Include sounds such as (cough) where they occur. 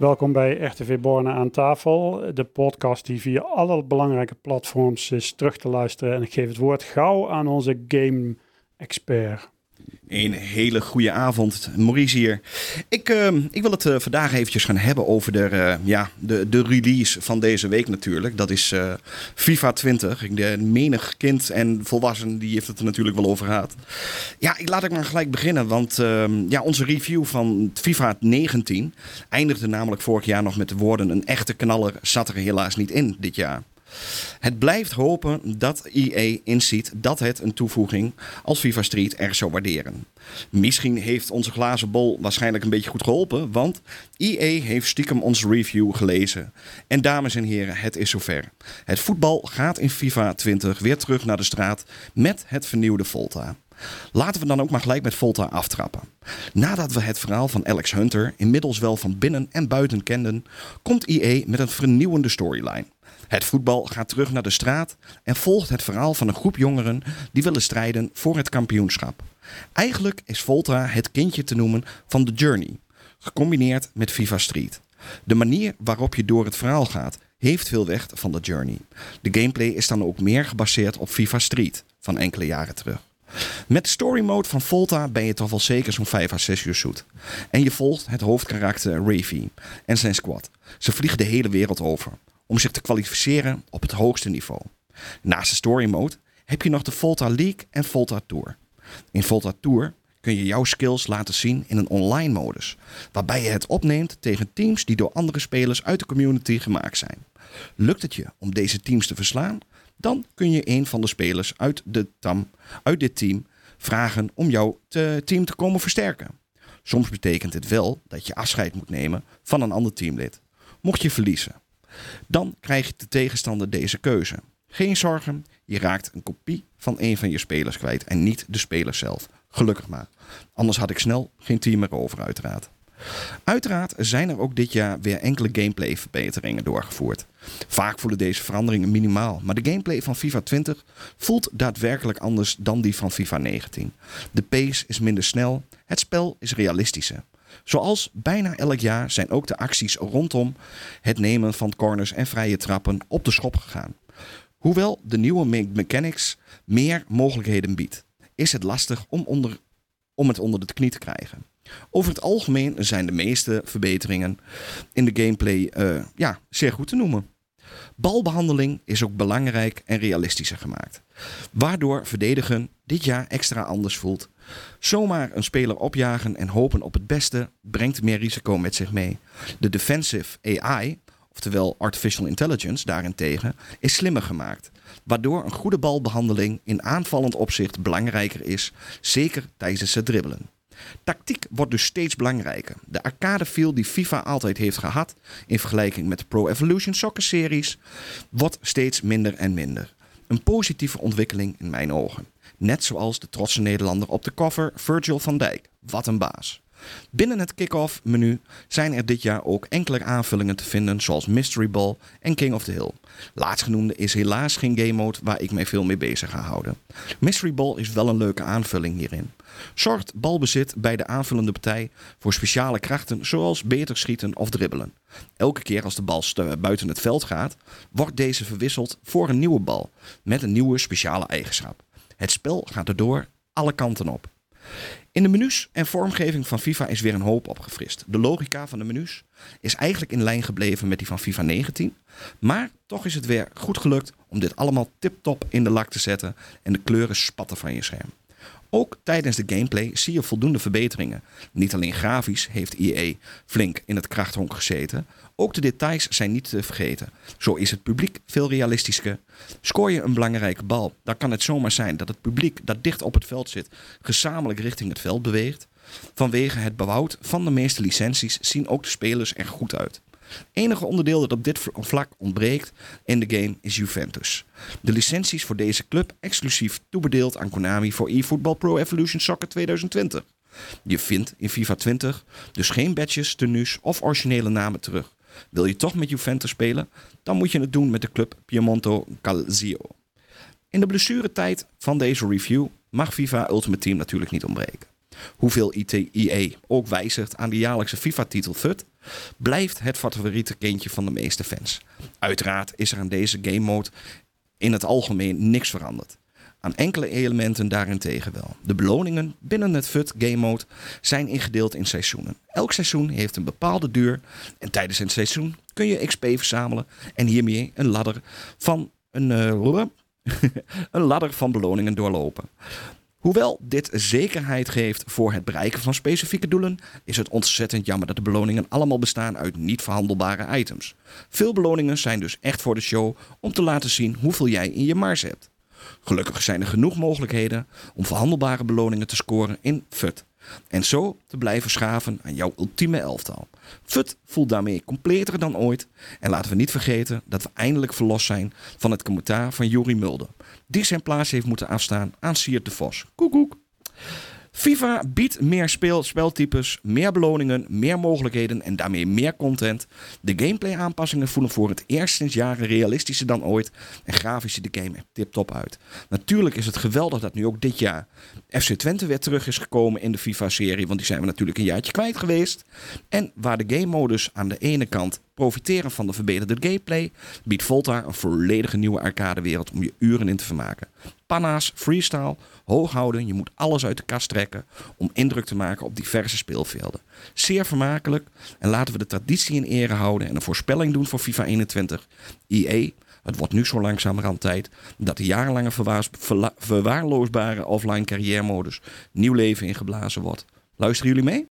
Welkom bij RTV Borne aan tafel, de podcast die via alle belangrijke platforms is terug te luisteren. En ik geef het woord gauw aan onze game-expert. Een hele goede avond, Maurice hier. Ik, uh, ik wil het uh, vandaag eventjes gaan hebben over de, uh, ja, de, de release van deze week natuurlijk. Dat is FIFA 20. De menig kind en volwassen die heeft het er natuurlijk wel over gehad. Ja, ik laat ik maar gelijk beginnen, want ehm, ja, onze review van FIFA 19 eindigde namelijk vorig jaar nog met de woorden... een echte knaller zat er helaas niet in dit jaar. Het blijft hopen dat EA inziet dat het een toevoeging als FIFA Street erg zou waarderen. Misschien heeft onze glazen bol waarschijnlijk een beetje goed geholpen, want EA heeft stiekem onze review gelezen. En dames en heren, het is zover. Het voetbal gaat in FIFA 20 weer terug naar de straat met het vernieuwde Volta. Laten we dan ook maar gelijk met Volta aftrappen. Nadat we het verhaal van Alex Hunter inmiddels wel van binnen en buiten kenden, komt EA met een vernieuwende storyline. Het voetbal gaat terug naar de straat en volgt het verhaal van een groep jongeren die willen strijden voor het kampioenschap. Eigenlijk is Volta het kindje te noemen van The Journey, gecombineerd met Viva Street. De manier waarop je door het verhaal gaat heeft veel weg van The Journey. De gameplay is dan ook meer gebaseerd op Viva Street van enkele jaren terug. Met de story mode van Volta ben je toch wel zeker zo'n 5 à 6 uur zoet. En je volgt het hoofdkarakter Ravy en zijn squad. Ze vliegen de hele wereld over om zich te kwalificeren op het hoogste niveau. Naast de story mode heb je nog de Volta League en Volta Tour. In Volta Tour kun je jouw skills laten zien in een online modus, waarbij je het opneemt tegen teams die door andere spelers uit de community gemaakt zijn. Lukt het je om deze teams te verslaan, dan kun je een van de spelers uit, de uit dit team vragen om jouw team te komen versterken. Soms betekent het wel dat je afscheid moet nemen van een ander teamlid. Mocht je verliezen, dan krijgt de tegenstander deze keuze. Geen zorgen, je raakt een kopie van een van je spelers kwijt en niet de speler zelf. Gelukkig maar. Anders had ik snel geen team meer over, uiteraard. Uiteraard zijn er ook dit jaar weer enkele gameplay verbeteringen doorgevoerd. Vaak voelen deze veranderingen minimaal, maar de gameplay van FIFA 20 voelt daadwerkelijk anders dan die van FIFA 19. De pace is minder snel, het spel is realistischer. Zoals bijna elk jaar zijn ook de acties rondom het nemen van corners en vrije trappen op de schop gegaan. Hoewel de nieuwe mechanics meer mogelijkheden biedt, is het lastig om, onder, om het onder de knie te krijgen. Over het algemeen zijn de meeste verbeteringen in de gameplay uh, ja, zeer goed te noemen. Balbehandeling is ook belangrijk en realistischer gemaakt, waardoor verdedigen dit jaar extra anders voelt. Zomaar een speler opjagen en hopen op het beste brengt meer risico met zich mee. De defensive AI, oftewel artificial intelligence daarentegen, is slimmer gemaakt. Waardoor een goede balbehandeling in aanvallend opzicht belangrijker is, zeker tijdens het dribbelen. Tactiek wordt dus steeds belangrijker. De arcade feel die FIFA altijd heeft gehad in vergelijking met de Pro Evolution Soccer series wordt steeds minder en minder. Een positieve ontwikkeling in mijn ogen. Net zoals de trotse Nederlander op de cover Virgil van Dijk. Wat een baas. Binnen het kick-off menu zijn er dit jaar ook enkele aanvullingen te vinden, zoals Mystery Ball en King of the Hill. Laatstgenoemde is helaas geen game mode waar ik mij veel mee bezig ga houden. Mystery Ball is wel een leuke aanvulling hierin. Zorgt balbezit bij de aanvullende partij voor speciale krachten zoals beter schieten of dribbelen. Elke keer als de bal buiten het veld gaat, wordt deze verwisseld voor een nieuwe bal met een nieuwe speciale eigenschap. Het spel gaat erdoor alle kanten op. In de menus en vormgeving van FIFA is weer een hoop opgefrist. De logica van de menus is eigenlijk in lijn gebleven met die van FIFA 19. Maar toch is het weer goed gelukt om dit allemaal tip-top in de lak te zetten en de kleuren spatten van je scherm. Ook tijdens de gameplay zie je voldoende verbeteringen. Niet alleen grafisch heeft EA flink in het krachthonk gezeten, ook de details zijn niet te vergeten. Zo is het publiek veel realistischer. Scoor je een belangrijke bal, dan kan het zomaar zijn dat het publiek dat dicht op het veld zit gezamenlijk richting het veld beweegt. Vanwege het behoud van de meeste licenties zien ook de spelers er goed uit. Enige onderdeel dat op dit vlak ontbreekt in de game is Juventus. De licenties voor deze club exclusief toebedeeld aan Konami voor eFootball Pro Evolution Soccer 2020. Je vindt in FIFA 20 dus geen badges, tenues of originele namen terug. Wil je toch met Juventus spelen, dan moet je het doen met de club Piemonte Calcio. In de blessuretijd van deze review mag FIFA Ultimate Team natuurlijk niet ontbreken. Hoeveel ITIE ook wijzigt aan de jaarlijkse FIFA-titel FUT, blijft het favoriete kindje van de meeste fans. Uiteraard is er aan deze game mode in het algemeen niks veranderd. Aan enkele elementen daarentegen wel. De beloningen binnen het FUT game mode zijn ingedeeld in seizoenen. Elk seizoen heeft een bepaalde duur en tijdens een seizoen kun je XP verzamelen en hiermee een ladder van een, uh, (laughs) een ladder van beloningen doorlopen. Hoewel dit zekerheid geeft voor het bereiken van specifieke doelen, is het ontzettend jammer dat de beloningen allemaal bestaan uit niet verhandelbare items. Veel beloningen zijn dus echt voor de show om te laten zien hoeveel jij in je mars hebt. Gelukkig zijn er genoeg mogelijkheden om verhandelbare beloningen te scoren in FUT. En zo te blijven schaven aan jouw ultieme elftal. FUT voelt daarmee completer dan ooit. En laten we niet vergeten dat we eindelijk verlost zijn van het commentaar van Jori Mulder. Die zijn plaats heeft moeten afstaan aan Siert de Vos. Koekoek. FIFA biedt meer speel, speltypes, meer beloningen, meer mogelijkheden en daarmee meer content. De gameplay aanpassingen voelen voor het eerst sinds jaren realistischer dan ooit en grafisch ziet de game er tip-top uit. Natuurlijk is het geweldig dat nu ook dit jaar FC Twente weer terug is gekomen in de FIFA-serie, want die zijn we natuurlijk een jaartje kwijt geweest. En waar de game modus aan de ene kant profiteren van de verbeterde gameplay, biedt Volta een volledige nieuwe arcadewereld om je uren in te vermaken. Panna's, freestyle, hoog houden, je moet alles uit de kast trekken om indruk te maken op diverse speelvelden. Zeer vermakelijk en laten we de traditie in ere houden en een voorspelling doen voor FIFA 21. EA, het wordt nu zo langzamerhand tijd dat de jarenlange verwaarloosbare offline carrière modus nieuw leven ingeblazen wordt. Luisteren jullie mee?